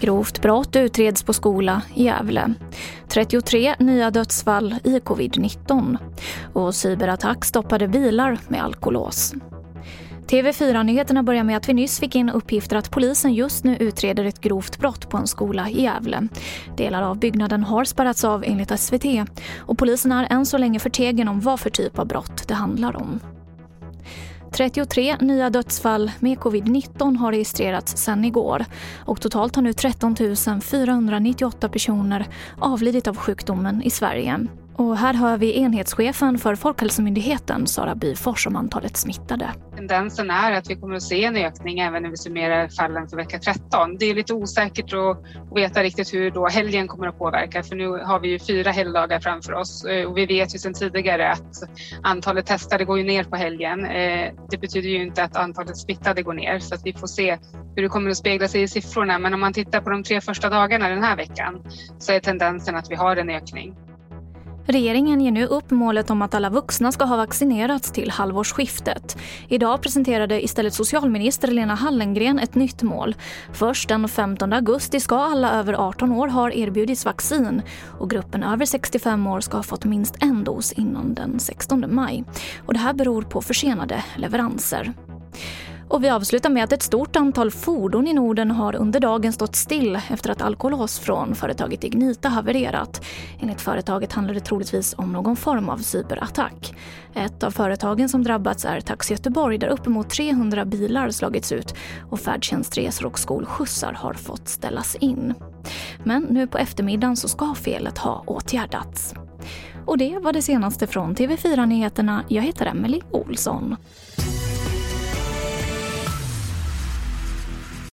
Grovt brott utreds på skola i Gävle. 33 nya dödsfall i covid-19. Och cyberattack stoppade bilar med alkolås. TV4-nyheterna börjar med att vi nyss fick in uppgifter att polisen just nu utreder ett grovt brott på en skola i Gävle. Delar av byggnaden har spärrats av enligt SVT och polisen är än så länge förtegen om vad för typ av brott det handlar om. 33 nya dödsfall med covid-19 har registrerats sedan igår och totalt har nu 13 498 personer avlidit av sjukdomen i Sverige. Och här hör vi enhetschefen för Folkhälsomyndigheten, Sara Byfors, om antalet smittade. Tendensen är att vi kommer att se en ökning även när vi summerar fallen för vecka 13. Det är lite osäkert att veta riktigt hur då helgen kommer att påverka för nu har vi ju fyra helgdagar framför oss eh, och vi vet ju sedan tidigare att antalet testade går ju ner på helgen. Eh, det betyder ju inte att antalet smittade går ner så att vi får se hur det kommer att spegla sig i siffrorna. Men om man tittar på de tre första dagarna den här veckan så är tendensen att vi har en ökning. Regeringen ger nu upp målet om att alla vuxna ska ha vaccinerats till halvårsskiftet. Idag presenterade istället socialminister Lena Hallengren ett nytt mål. Först den 15 augusti ska alla över 18 år ha erbjudits vaccin och gruppen över 65 år ska ha fått minst en dos innan den 16 maj. Och det här beror på försenade leveranser. Och vi avslutar med att ett stort antal fordon i Norden har under dagen stått still efter att alkolås från företaget Ignita havererat. Enligt företaget handlar det troligtvis om någon form av cyberattack. Ett av företagen som drabbats är Taxi Göteborg där uppemot 300 bilar slagits ut och färdtjänstresor och skolskjutsar har fått ställas in. Men nu på eftermiddagen så ska felet ha åtgärdats. Och det var det senaste från TV4 Nyheterna. Jag heter Emily Olsson.